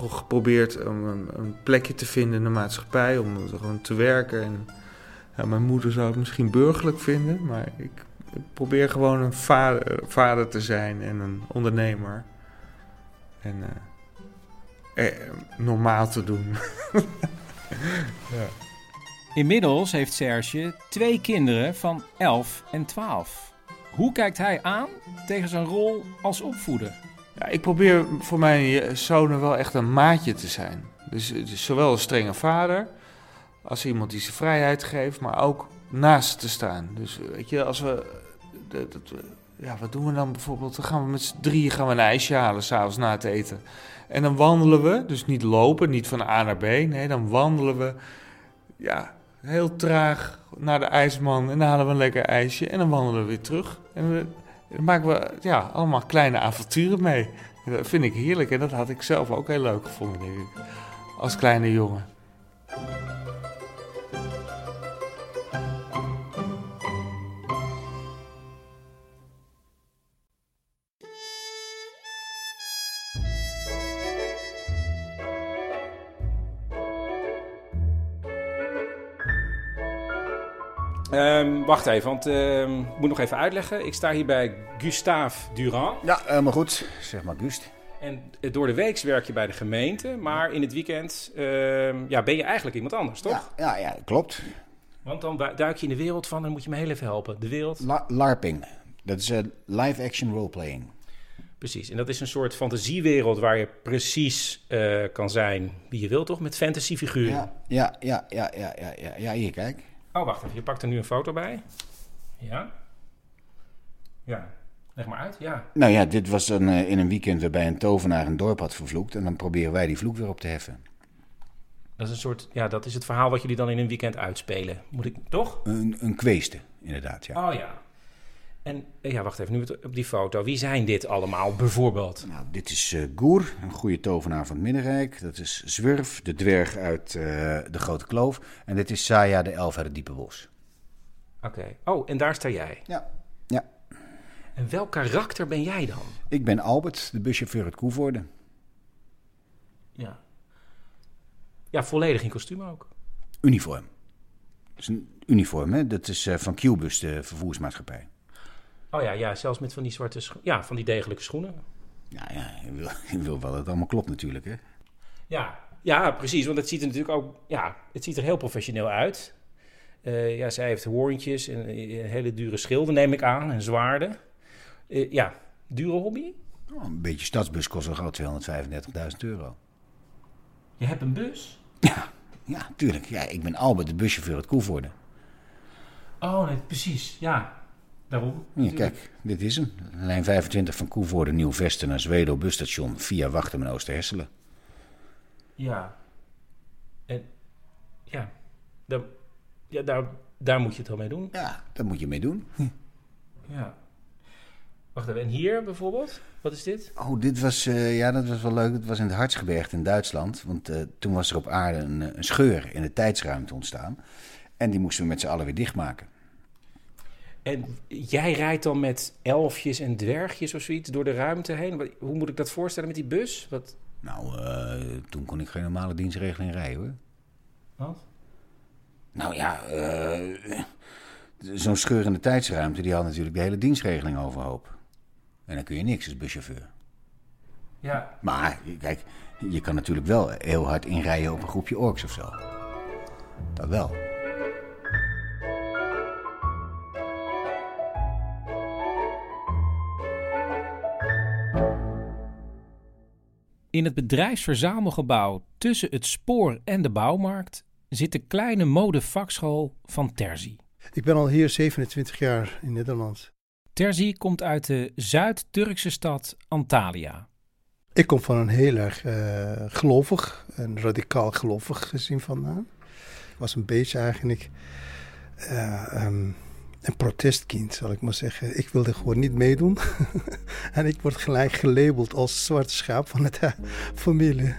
Geprobeerd om een, een, plekje te vinden in de maatschappij, om gewoon te werken. En, ja, mijn moeder zou het misschien burgerlijk vinden, maar ik, probeer gewoon een vader, vader, te zijn en een ondernemer. En uh, eh, normaal te doen. ja. Inmiddels heeft Serge twee kinderen van 11 en 12. Hoe kijkt hij aan tegen zijn rol als opvoeder? Ja, ik probeer voor mijn zonen wel echt een maatje te zijn. Dus, dus, zowel een strenge vader als iemand die zijn vrijheid geeft, maar ook naast te staan. Dus weet je, als we. Dat, ja, wat doen we dan bijvoorbeeld? Dan gaan we met z'n drieën gaan we een ijsje halen s'avonds na het eten. En dan wandelen we, dus niet lopen, niet van A naar B. Nee, dan wandelen we ja, heel traag naar de ijsman en dan halen we een lekker ijsje en dan wandelen we weer terug. En we, dan maken we ja, allemaal kleine avonturen mee. Dat vind ik heerlijk en dat had ik zelf ook heel leuk gevonden, denk ik. Als kleine jongen. Um, wacht even, want um, ik moet nog even uitleggen. Ik sta hier bij Gustave Durand. Ja, helemaal goed. Zeg maar Gust. En door de week werk je bij de gemeente, maar in het weekend um, ja, ben je eigenlijk iemand anders, toch? Ja, ja, ja, klopt. Want dan duik je in de wereld van, dan moet je me heel even helpen. De wereld? La LARPing. Dat is uh, live action roleplaying. Precies, en dat is een soort fantasiewereld waar je precies uh, kan zijn wie je wilt, toch? Met fantasyfiguren. Ja, ja, ja, ja, ja, ja, ja hier kijk. Oh, wacht even. Je pakt er nu een foto bij. Ja. Ja. Leg maar uit, ja. Nou ja, dit was een, uh, in een weekend waarbij een tovenaar een dorp had vervloekt. En dan proberen wij die vloek weer op te heffen. Dat is een soort, ja, dat is het verhaal wat jullie dan in een weekend uitspelen. Moet ik, toch? Een, een kweeste, inderdaad, ja. Oh ja. En ja, wacht even, nu op die foto. Wie zijn dit allemaal bijvoorbeeld? Nou, dit is uh, Goer, een goede tovenaar van het Middenrijk. Dat is Zwurf, de dwerg uit uh, de Grote Kloof. En dit is Saya, de elf uit het Diepe Bos. Oké. Okay. Oh, en daar sta jij? Ja. ja. En welk karakter ben jij dan? Ik ben Albert, de buschauffeur uit Koevoorde. Ja. Ja, volledig in kostuum ook. Uniform. Dat is een uniform, hè? Dat is uh, van Qbus, de vervoersmaatschappij. Oh ja, ja, zelfs met van die zwarte schoenen. Ja, van die degelijke schoenen. Ja, ja je, wil, je wil wel dat het allemaal klopt natuurlijk, hè? Ja, Ja, precies. Want het ziet er natuurlijk ook ja, het ziet er heel professioneel uit. Uh, ja, zij heeft hoorntjes en een hele dure schilden, neem ik aan, en zwaarden. Uh, ja, dure hobby? Oh, een beetje stadsbus kost al gauw 235.000 euro. Je hebt een bus? Ja, ja, tuurlijk. Ja, ik ben Albert, de buschauffeur uit Koevoorde. Oh, nee, precies. Ja, daarom. Ja, kijk, dit is hem. Lijn 25 van Koevoorde, Nieuw-Vesten naar Zwedo busstation via Wachtem en Oosterhesselen. Ja. En ja, daar, ja daar, daar moet je het wel mee doen. Ja, daar moet je mee doen. Ja. Wacht even, en hier bijvoorbeeld? Wat is dit? Oh, dit was, uh, ja, dat was wel leuk. Het was in het Hartsgebergte in Duitsland. Want uh, toen was er op aarde een, een, scheur in de tijdsruimte ontstaan. En die moesten we met z'n allen weer dichtmaken. En jij rijdt dan met elfjes en dwergjes of zoiets door de ruimte heen? Hoe moet ik dat voorstellen met die bus? Wat... Nou, uh, toen kon ik geen normale dienstregeling rijden hoor. Wat? Nou ja, zo'n scheur in de tijdsruimte, die had natuurlijk de hele dienstregeling overhoop. En dan kun je niks als buschauffeur. Ja. Maar kijk, je kan natuurlijk wel heel hard inrijden op een groepje orks of zo. Dat wel. In het bedrijfsverzamelgebouw tussen het spoor en de bouwmarkt zit de kleine modevakschool van Terzi. Ik ben al hier 27 jaar in Nederland. Terzi komt uit de Zuid-Turkse stad Antalya. Ik kom van een heel erg uh, gelovig en radicaal gelovig gezin vandaan. Ik was een beetje eigenlijk uh, um, een protestkind, zal ik maar zeggen. Ik wilde gewoon niet meedoen. en ik word gelijk gelabeld als zwarte schaap van de familie.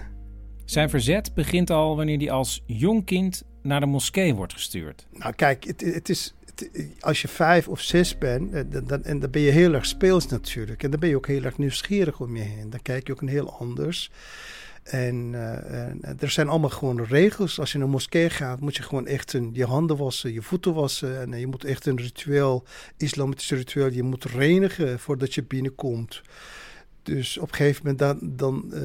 Zijn verzet begint al wanneer hij als jong kind naar de moskee wordt gestuurd. Nou kijk, het, het is als je vijf of zes bent, eh, dan, en dan ben je heel erg speels natuurlijk. En dan ben je ook heel erg nieuwsgierig om je heen. Dan kijk je ook een heel anders. En, uh, en, er zijn allemaal gewoon regels. Als je naar een moskee gaat, moet je gewoon echt je handen wassen, je voeten wassen. En je moet echt een ritueel, islamitisch ritueel, je moet reinigen voordat je binnenkomt. Dus op een gegeven moment, dan, dan, uh,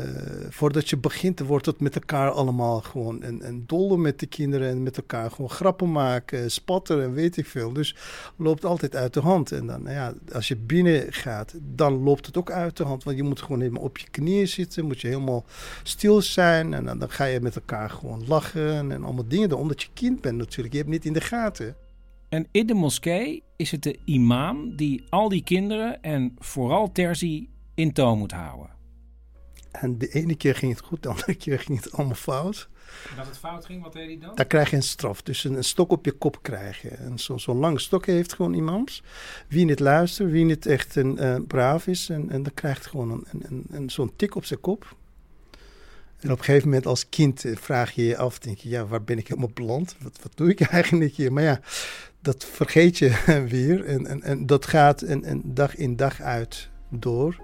voordat je begint, wordt het met elkaar allemaal gewoon een, een dolle met de kinderen en met elkaar gewoon grappen maken, spatten en weet ik veel. Dus loopt altijd uit de hand. En dan, nou ja, als je binnen gaat, dan loopt het ook uit de hand. Want je moet gewoon helemaal op je knieën zitten, moet je helemaal stil zijn. En dan, dan ga je met elkaar gewoon lachen en allemaal dingen. Omdat je kind bent natuurlijk, je hebt niet in de gaten. En in de moskee is het de imam die al die kinderen en vooral Terzi in toon moet houden. En de ene keer ging het goed, de andere keer ging het allemaal fout. En als het fout ging, wat deed hij dan? Dan krijg je een straf. Dus een, stok op je kop krijgen. En zo'n zo lange stok heeft gewoon imams. Wie niet luistert, wie niet echt een, uh, braaf is. En, en dan krijgt gewoon een, een, een, zo'n tik op zijn kop. En op een gegeven moment als kind eh, vraag je je af, denk je, ja, waar ben ik helemaal beland? Wat, wat doe ik eigenlijk hier? Maar ja, dat vergeet je weer. En, en, en dat gaat een dag in dag uit door.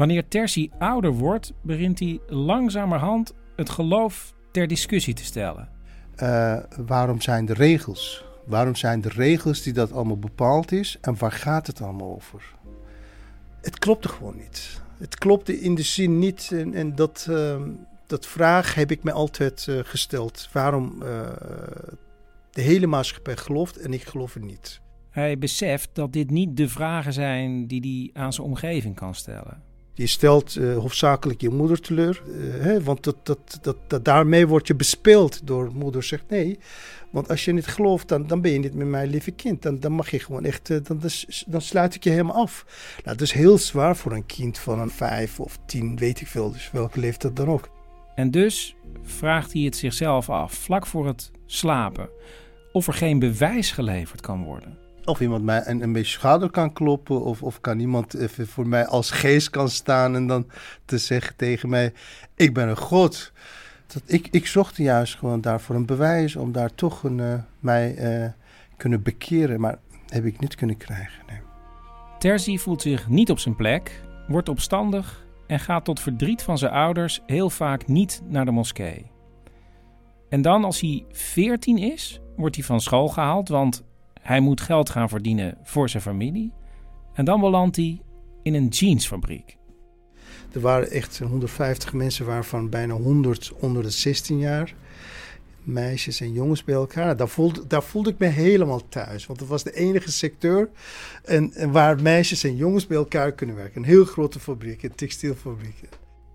Wanneer Tersi ouder wordt, begint hij langzamerhand het geloof ter discussie te stellen. Uh, waarom zijn de regels? Waarom zijn de regels die dat allemaal bepaald is en waar gaat het allemaal over? Het klopte gewoon niet. Het klopte in de zin niet en, en dat, uh, dat vraag heb ik me altijd uh, gesteld. Waarom de hele maatschappij gelooft en ik geloof het niet. Hij beseft dat dit niet de vragen zijn die hij aan zijn omgeving kan stellen. Je stelt uh, hoofdzakelijk je moeder teleur, uh, hè, want dat, dat, dat, daarmee word je bespeeld door moeder zegt nee. Want als je niet gelooft, dan, dan ben je niet met mijn lieve kind. Dan, dan mag je gewoon echt, uh, dan, dan sluit ik je helemaal af. Nou, dat is heel zwaar voor een kind van een vijf of tien, weet ik veel. Dus welke leeftijd dan ook. En dus vraagt hij het zichzelf af, vlak voor het slapen, of er geen bewijs geleverd kan worden of iemand mij een, een beetje schouder kan kloppen. Of, of kan iemand even voor mij als geest kan staan en dan te zeggen tegen mij: Ik ben een God. Dat, ik, ik zocht juist gewoon daarvoor een bewijs om daar toch een, uh, mij uh, kunnen bekeren. Maar heb ik niet kunnen krijgen. Terzi voelt zich niet op zijn plek, wordt opstandig en gaat tot verdriet van zijn ouders heel vaak niet naar de moskee. En dan, als hij 14 is, wordt hij van school gehaald, want hij moet geld gaan verdienen voor zijn familie. En dan belandt hij in een jeansfabriek. Er waren echt 150 mensen, waarvan bijna 100 onder de 16 jaar. Meisjes en jongens bij elkaar. Daar voelde, daar voelde ik me helemaal thuis. Want het was de enige sector en, en waar meisjes en jongens bij elkaar kunnen werken. Een heel grote fabriek, een textielfabriek.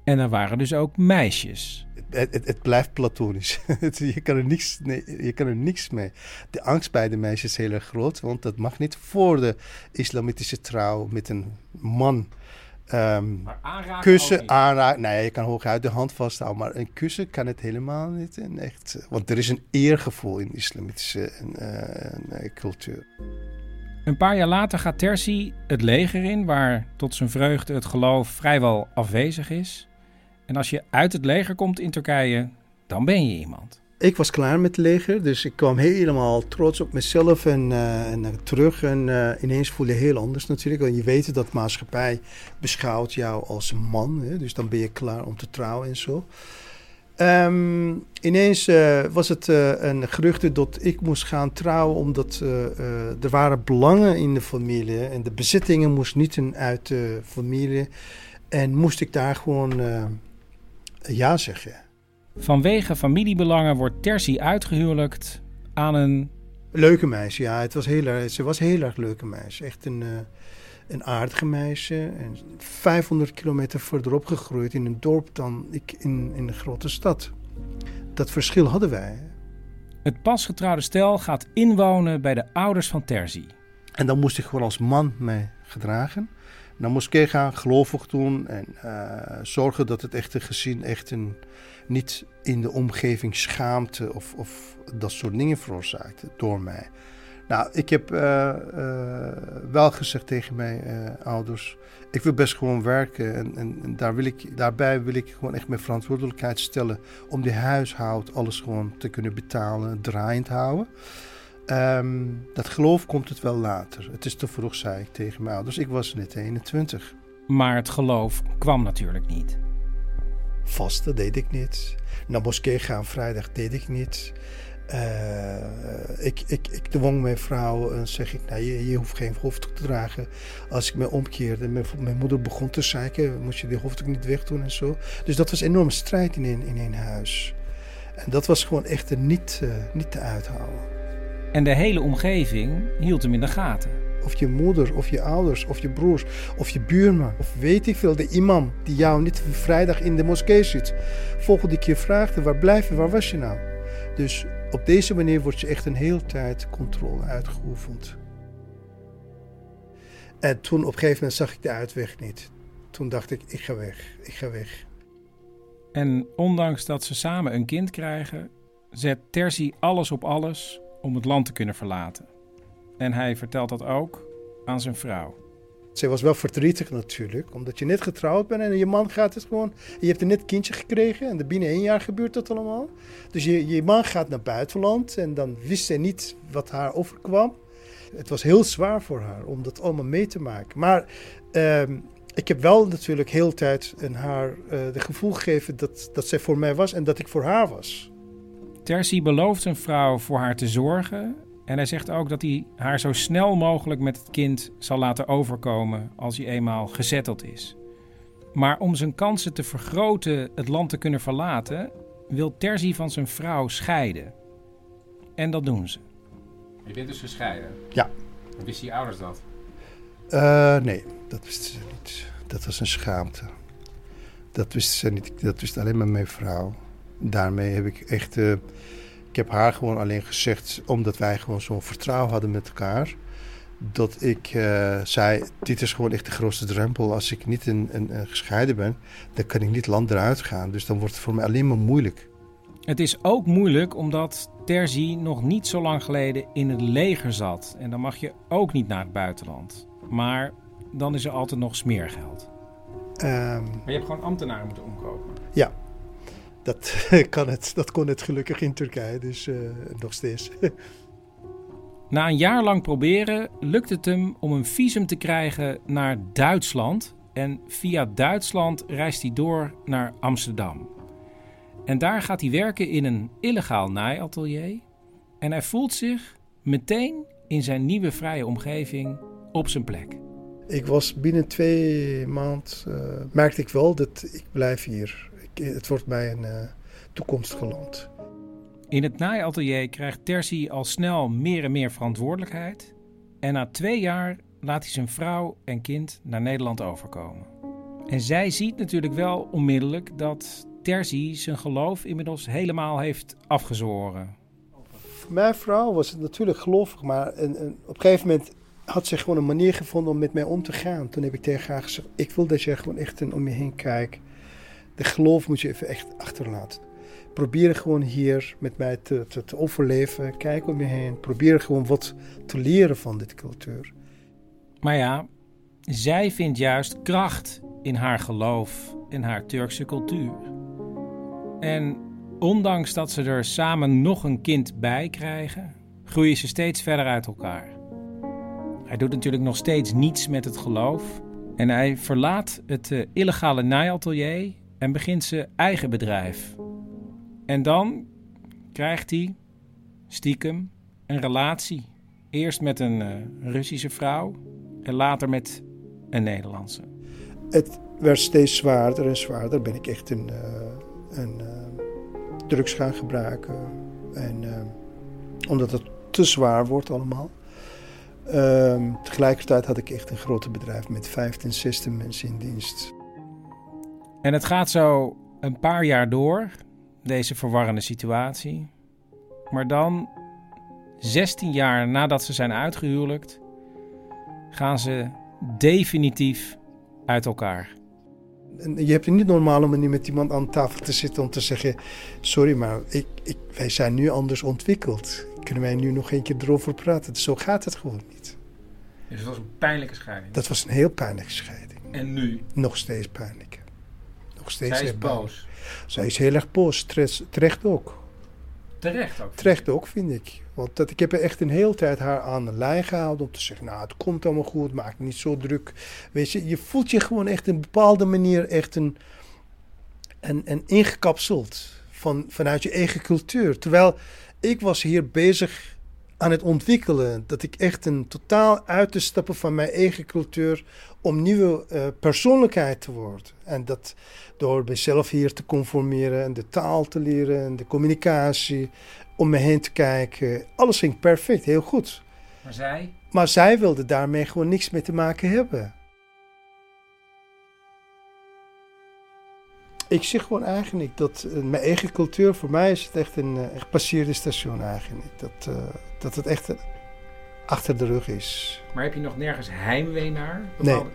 En er waren dus ook meisjes. Het, het, het blijft platonisch. je, kan er niks, nee, je kan er niks mee. De angst bij de meisjes is heel erg groot, want dat mag niet voor de islamitische trouw met een man. Um, maar aanraken kussen, aanraken. Nee, je kan hooguit de hand vasthouden, maar een kussen kan het helemaal niet. En echt, want er is een eergevoel in de islamitische uh, cultuur. Een paar jaar later gaat Tersi het leger in, waar tot zijn vreugde het geloof vrijwel afwezig is. En als je uit het leger komt in Turkije, dan ben je iemand. Ik was klaar met het leger, dus ik kwam helemaal trots op mezelf en, uh, en terug. En uh, ineens voelde heel anders natuurlijk. Want je weet dat maatschappij beschouwt jou als man. Hè? Dus dan ben je klaar om te trouwen en zo. Um, ineens was het een geruchte dat ik moest gaan trouwen, omdat er waren belangen in de familie en de bezittingen moesten niet uit de familie. En moest ik daar gewoon ja zeggen. Vanwege familiebelangen wordt Tersi uitgehuwelijkt aan een... Leuke meisje, ja. Het was heel erg, ze was heel erg leuke meisje. Echt een, uh, een aardige meisje. En 500 kilometer verderop gegroeid in een dorp dan ik in, in een grote stad. Dat verschil hadden wij. Het pasgetrouwde stel gaat inwonen bij de ouders van Terzi. En dan moest ik gewoon als man mee gedragen naar moskee gaan, gelovig doen en uh, zorgen dat het echte gezin echt een, niet in de omgeving schaamte of, of dat soort dingen veroorzaakt door mij. Nou, ik heb uh, uh, wel gezegd tegen mijn ouders, ik wil best gewoon werken en, en, en, daar wil ik, daarbij wil ik gewoon echt mijn verantwoordelijkheid stellen om die huishoud alles gewoon te kunnen betalen, draaiend houden. Um, dat geloof komt het wel later. Het is te vroeg, zei ik tegen mijn ouders. Ik was net 21. Maar het geloof kwam natuurlijk niet. Vasten deed ik niet. Naar moskee gaan vrijdag deed ik niet. Uh, ik, ik, ik dwong mijn vrouw en zeg ik, nou, je, je hoeft geen hoofddoek te dragen. Als ik me omkeerde, mijn, mijn moeder begon te zeiken, moest je die hoofddoek niet wegdoen en zo. Dus dat was een enorme strijd in een, in een huis. En dat was gewoon echt niet, uh, niet te uithouden. En de hele omgeving hield hem in de gaten. Of je moeder, of je ouders, of je broers, of je buurman. Of weet ik veel, de imam die jou niet vrijdag in de moskee zit. Volgende keer vraagt, waar blijf je, waar was je nou? Dus op deze manier wordt je echt een hele tijd controle uitgeoefend. En toen op een gegeven moment zag ik de uitweg niet. Toen dacht ik, ik ga weg, ik ga weg. En ondanks dat ze samen een kind krijgen, zet Terzi alles op alles om het land te kunnen verlaten. En hij vertelt dat ook aan zijn vrouw. Zij was wel verdrietig natuurlijk, omdat je net getrouwd bent en je man gaat het gewoon. Je hebt een net kindje gekregen en binnen één jaar gebeurt dat allemaal. Dus je, je man gaat naar buitenland en dan wist zij niet wat haar overkwam. Het was heel zwaar voor haar om dat allemaal mee te maken. Maar ehm, ik heb wel natuurlijk heel tijd aan haar uh, de gevoel gegeven dat, dat zij voor mij was en dat ik voor haar was. Tersi belooft zijn vrouw voor haar te zorgen. En hij zegt ook dat hij haar zo snel mogelijk met het kind zal laten overkomen als hij eenmaal gezetteld is. Maar om zijn kansen te vergroten het land te kunnen verlaten, wil Terzi van zijn vrouw scheiden. En dat doen ze. Je bent dus gescheiden? Ja. Wisten je ouders dat? Uh, nee, dat wisten ze niet. Dat was een schaamte. Dat wisten ze niet. Dat wist alleen maar mijn vrouw daarmee heb ik echt. Uh, ik heb haar gewoon alleen gezegd, omdat wij gewoon zo'n vertrouwen hadden met elkaar. Dat ik uh, zei: Dit is gewoon echt de grootste drempel. Als ik niet een, een, een gescheiden ben, dan kan ik niet land eruit gaan. Dus dan wordt het voor mij alleen maar moeilijk. Het is ook moeilijk omdat Terzi nog niet zo lang geleden in het leger zat. En dan mag je ook niet naar het buitenland. Maar dan is er altijd nog smeergeld. Um, maar je hebt gewoon ambtenaren moeten omkopen. Ja, dat, kan het, dat kon het gelukkig in Turkije, dus uh, nog steeds. Na een jaar lang proberen lukt het hem om een visum te krijgen naar Duitsland. En via Duitsland reist hij door naar Amsterdam. En daar gaat hij werken in een illegaal naaiatelier. En hij voelt zich meteen in zijn nieuwe vrije omgeving op zijn plek. Ik was binnen twee maanden, uh, merkte ik wel dat ik blijf hier. Het wordt mij een uh, toekomstig land. In het naaiatelier krijgt Terzi al snel meer en meer verantwoordelijkheid. En na twee jaar laat hij zijn vrouw en kind naar Nederland overkomen. En zij ziet natuurlijk wel onmiddellijk dat Terzi zijn geloof inmiddels helemaal heeft afgezworen. Voor mijn vrouw was het natuurlijk gelovig, maar een, een, op een gegeven moment had ze gewoon een manier gevonden om met mij om te gaan. Toen heb ik tegen haar gezegd: Ik wil dat je gewoon echt om je heen kijkt. De geloof moet je even echt achterlaten. Probeer gewoon hier met mij te, te, overleven. Kijk om je heen. Probeer gewoon wat te leren van dit cultuur. Maar ja, zij vindt juist kracht in haar geloof en haar Turkse cultuur. En ondanks dat ze er samen nog een kind bij krijgen, groeien ze steeds verder uit elkaar. Hij doet natuurlijk nog steeds niets met het geloof. En hij verlaat het uh, illegale naaiatelier en begint zijn eigen bedrijf. En dan krijgt hij stiekem een relatie. Eerst met een uh, Russische vrouw en later met een Nederlandse. Het werd steeds zwaarder en zwaarder. Ben ik echt een, uh, een drugs gaan gebruiken. En omdat het te zwaar wordt allemaal. Ehm, tegelijkertijd had ik echt een grote bedrijf met 15, 16 mensen in dienst. En het gaat zo een paar jaar door, deze verwarrende situatie. Maar dan, 16 jaar nadat ze zijn uitgehuwelijkt, gaan ze definitief uit elkaar. Je hebt een niet normale manier met iemand aan tafel te zitten om te zeggen: Sorry, maar ik, ik, wij zijn nu anders ontwikkeld kunnen wij nu nog een keer erover praten. Zo gaat het gewoon niet. Dus het was een pijnlijke scheiding? Dat was een heel pijnlijke scheiding. En nu? Nog steeds pijnlijk. Nog steeds Zij is boos? Zij is heel erg boos. Terecht ook. Terecht ook? Terecht ook, vind ik. Want dat, ik heb echt een hele tijd haar aan de lijn gehouden om te zeggen, nou, het komt allemaal goed, maak niet zo druk. Weet je, je voelt je gewoon echt een bepaalde manier echt een, een, een ingekapseld van, vanuit je eigen cultuur. Terwijl ik was hier bezig aan het ontwikkelen. Dat ik echt een totaal uit te stappen van mijn eigen cultuur om nieuwe uh, persoonlijkheid te worden. En dat door mezelf hier te conformeren en de taal te leren en de communicatie, om me heen te kijken. Alles ging perfect, heel goed. Maar zij? Maar zij wilde daarmee gewoon niks mee te maken hebben. Ik zie gewoon eigenlijk dat uh, mijn eigen cultuur, voor mij is het echt een uh, gepasseerde station eigenlijk. Dat, uh, dat het echt achter de rug is. Maar heb je nog nergens heimwee naar? Bepaalde... Nee.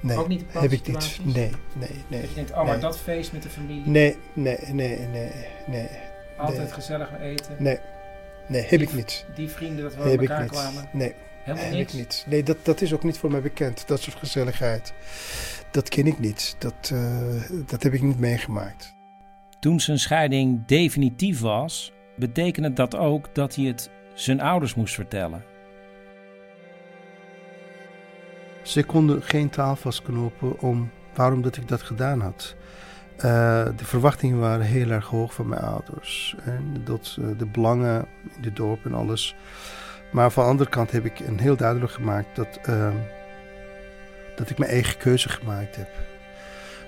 Nee, ook niet heb ik niet. Nee, nee, nee. Dat je denkt, oh, maar dat feest met de familie? Nee, nee, nee, nee, nee. Altijd nee. gezellig eten? Nee, nee, heb ik niet. Die vrienden dat we heb elkaar kwamen? Nee. Helemaal heb niks? ik niet. Nee, dat, dat is ook niet voor mij bekend, dat soort gezelligheid. Dat ken ik niet. Dat, uh, dat heb ik niet meegemaakt. Toen zijn scheiding definitief was, betekende dat ook dat hij het zijn ouders moest vertellen. Ze konden geen taal vastknopen om waarom dat ik dat gedaan had. Uh, de verwachtingen waren heel erg hoog van mijn ouders. En dat, uh, de belangen in de dorp en alles. Maar van de andere kant heb ik een heel duidelijk gemaakt dat, uh, dat ik mijn eigen keuze gemaakt heb.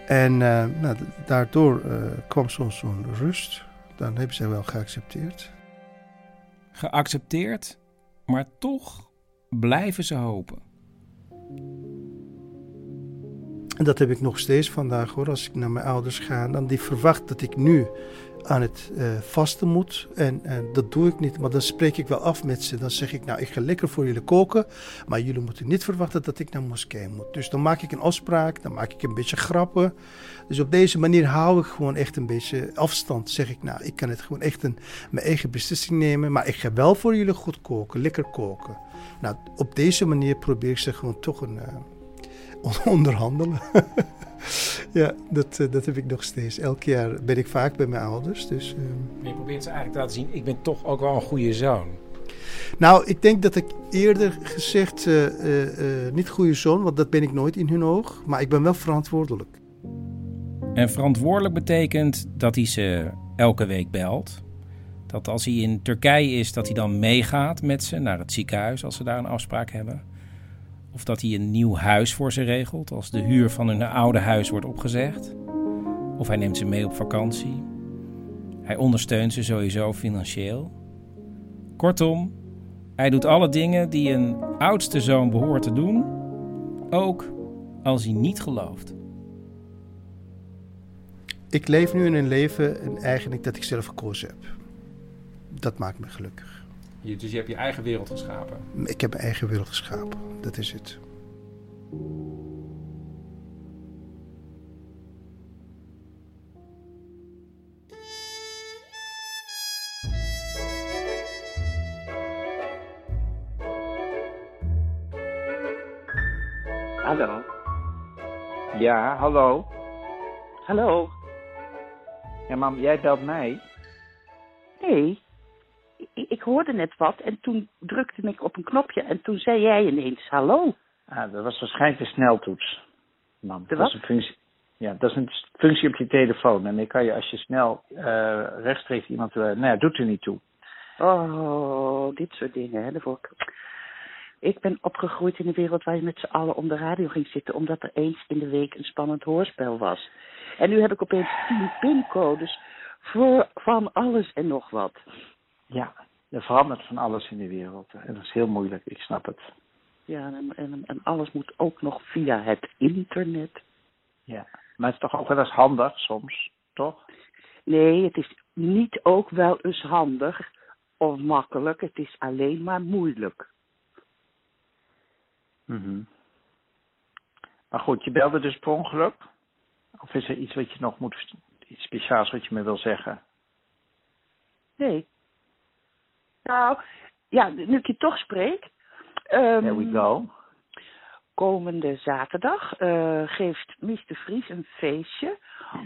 En nou, daardoor kwam soms zo'n rust. Dan hebben zij wel geaccepteerd. Geaccepteerd, maar toch blijven ze hopen. En dat heb ik nog steeds vandaag hoor. Als ik naar mijn ouders ga, dan die verwacht dat ik nu aan het uh, vasten moet. En, en dat doe ik niet, maar dan spreek ik wel af met ze. Dan zeg ik, nou, ik ga lekker voor jullie koken, maar jullie moeten niet verwachten dat ik naar moskee moet. Dus dan maak ik een afspraak, dan maak ik een beetje grappen. Dus op deze manier hou ik gewoon echt een beetje afstand. Zeg ik, nou, ik kan het gewoon echt een, mijn eigen beslissing nemen, maar ik ga wel voor jullie goed koken, lekker koken. Nou, op deze manier probeer ik ze gewoon toch een... Uh, onderhandelen. ja, dat, uh, dat heb ik nog steeds. Elk jaar ben ik vaak bij mijn ouders. Dus, uh... Maar je probeert ze eigenlijk te laten zien, ik ben toch ook wel een goede zoon. Nou, ik denk dat ik eerder gezegd, uh, niet goede zoon, want dat ben ik nooit in hun oog. Maar ik ben wel verantwoordelijk. En verantwoordelijk betekent dat hij ze elke week belt. Dat als hij in Turkije is, dat hij dan meegaat met ze naar het ziekenhuis als ze daar een afspraak hebben. Of dat hij een nieuw huis voor ze regelt als de huur van hun oude huis wordt opgezegd. Of hij neemt ze mee op vakantie. Hij ondersteunt ze sowieso financieel. Kortom, hij doet alle dingen die een oudste zoon behoort te doen, ook als hij niet gelooft. Ik leef nu in een leven en eigenlijk dat ik zelf gekozen heb. Dat maakt me gelukkig. Je, dus je hebt je eigen wereld geschapen? Ik heb mijn eigen wereld geschapen, dat is het. Hallo. Ja, hallo. Hallo. Ja, mam, jij belt mij? Nee, ik, ik hoorde net wat en toen drukte ik op een knopje en toen zei jij ineens hallo. Ah, dat was waarschijnlijk de sneltoets, mam. De Dat is wat? een functie, ja, dat is een functie op je telefoon. En dan kan je als je snel eh, rechtstreeks iemand... eh nou ja, doet er niet toe. Oh, dit soort dingen. Hè. Daarvoor... Ik ben opgegroeid in een wereld waar je met z'n allen om de radio ging zitten, omdat er eens in de week een spannend hoorspel was. En nu heb ik opeens tien pincodes voor van alles en nog wat. Ja, er verandert van alles in de wereld. En dat is heel moeilijk, ik snap het. Ja, en, en, en alles moet ook nog via het internet. Ja, maar het is toch ook wel eens handig soms, toch? Nee, het is niet ook wel eens handig of makkelijk. Het is alleen maar moeilijk. Mhm. Maar goed, je belde dus per ongeluk? Of is er iets wat je nog moet, iets speciaals wat je me wil zeggen? Nee. Nou, ja, nu ik je toch spreek. ehm, There we go. Komende zaterdag eh, geeft Mies de Vries een feestje.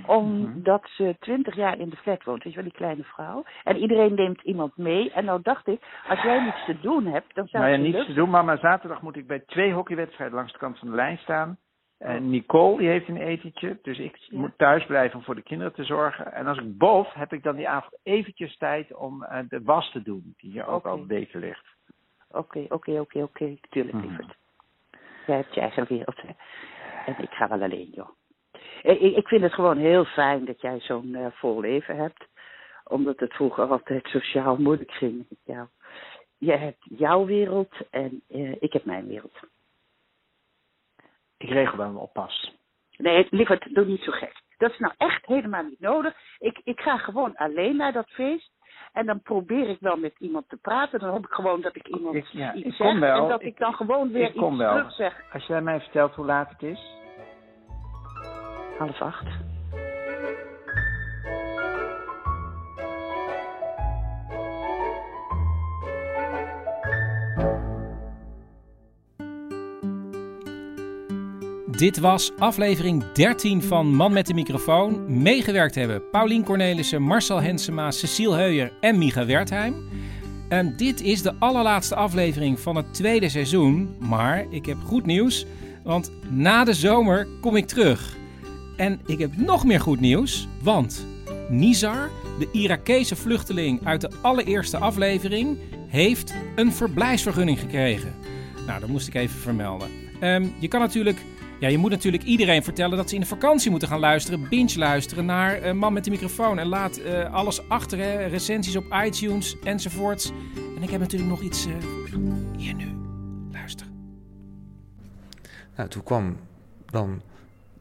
Omdat ze twintig jaar in de flat woont. Weet je wel, die kleine vrouw. En iedereen neemt iemand mee. En nou dacht ik, als jij niets te doen hebt, dan zou Nou ja, niets te doen, maar, maar zaterdag moet ik bij twee hockeywedstrijden langs de kant van de lijn staan. En Nicole die heeft een etentje, dus ik moet thuis blijven om voor de kinderen te zorgen. En als ik bof, heb ik dan die avond eventjes tijd om eh, de was te doen, die hier ook al weken ligt. Oké, oké, oké, oké. Tuurlijk, Mhm. lieverd. Jij hebt je eigen wereld. Hè? En ik ga wel alleen, joh. Ik, ik vind het gewoon heel fijn dat jij zo'n eh, vol leven hebt. Omdat het vroeger altijd sociaal moeilijk ging met jou. Je hebt jouw wereld en eh, ik heb mijn wereld. Ik regel wel een oppas. Nee, lieverd, doe niet zo gek. Dat is nou echt helemaal niet nodig. Ik, ik ga gewoon alleen naar dat feest. En dan probeer ik wel met iemand te praten. Dan hoop ik gewoon dat ik iemand Ik, ja, iets ik zeg. kom wel. En dat ik, dan gewoon weer ik iets terug zeg. Als jij mij vertelt hoe laat het is. Half acht. Dit was aflevering 13 van Man met de microfoon. Meegewerkt hebben Paulien Cornelissen, Marcel Hensema, Cecile Heuyer en Micha Wertheim. En dit is de allerlaatste aflevering van het tweede seizoen. Maar ik heb goed nieuws, want na de zomer kom ik terug. En ik heb nog meer goed nieuws, want Nizar, de Irakese vluchteling uit de allereerste aflevering, heeft een verblijfsvergunning gekregen. Nou, dat moest ik even vermelden. Ehm, je kan natuurlijk, ja, je moet natuurlijk iedereen vertellen dat ze in de vakantie moeten gaan luisteren, binge luisteren naar eh, Man met de microfoon. En laat eh, alles achter, hè, recensies op iTunes enzovoorts. En ik heb natuurlijk nog iets eh, hier nu. Luister. Nou, toen kwam dan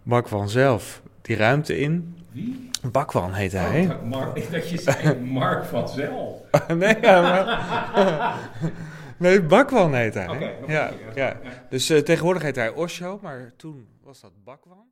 Bakwan zelf die ruimte in. Wie? Bakwan heette hij. Mark, dat je zei Mark van Zel. nee, ja, maar... nee, Bakwan heet hij. Oké, ja, ja. Dus eh, tegenwoordig heet hij Osho, maar toen was dat Bakwan.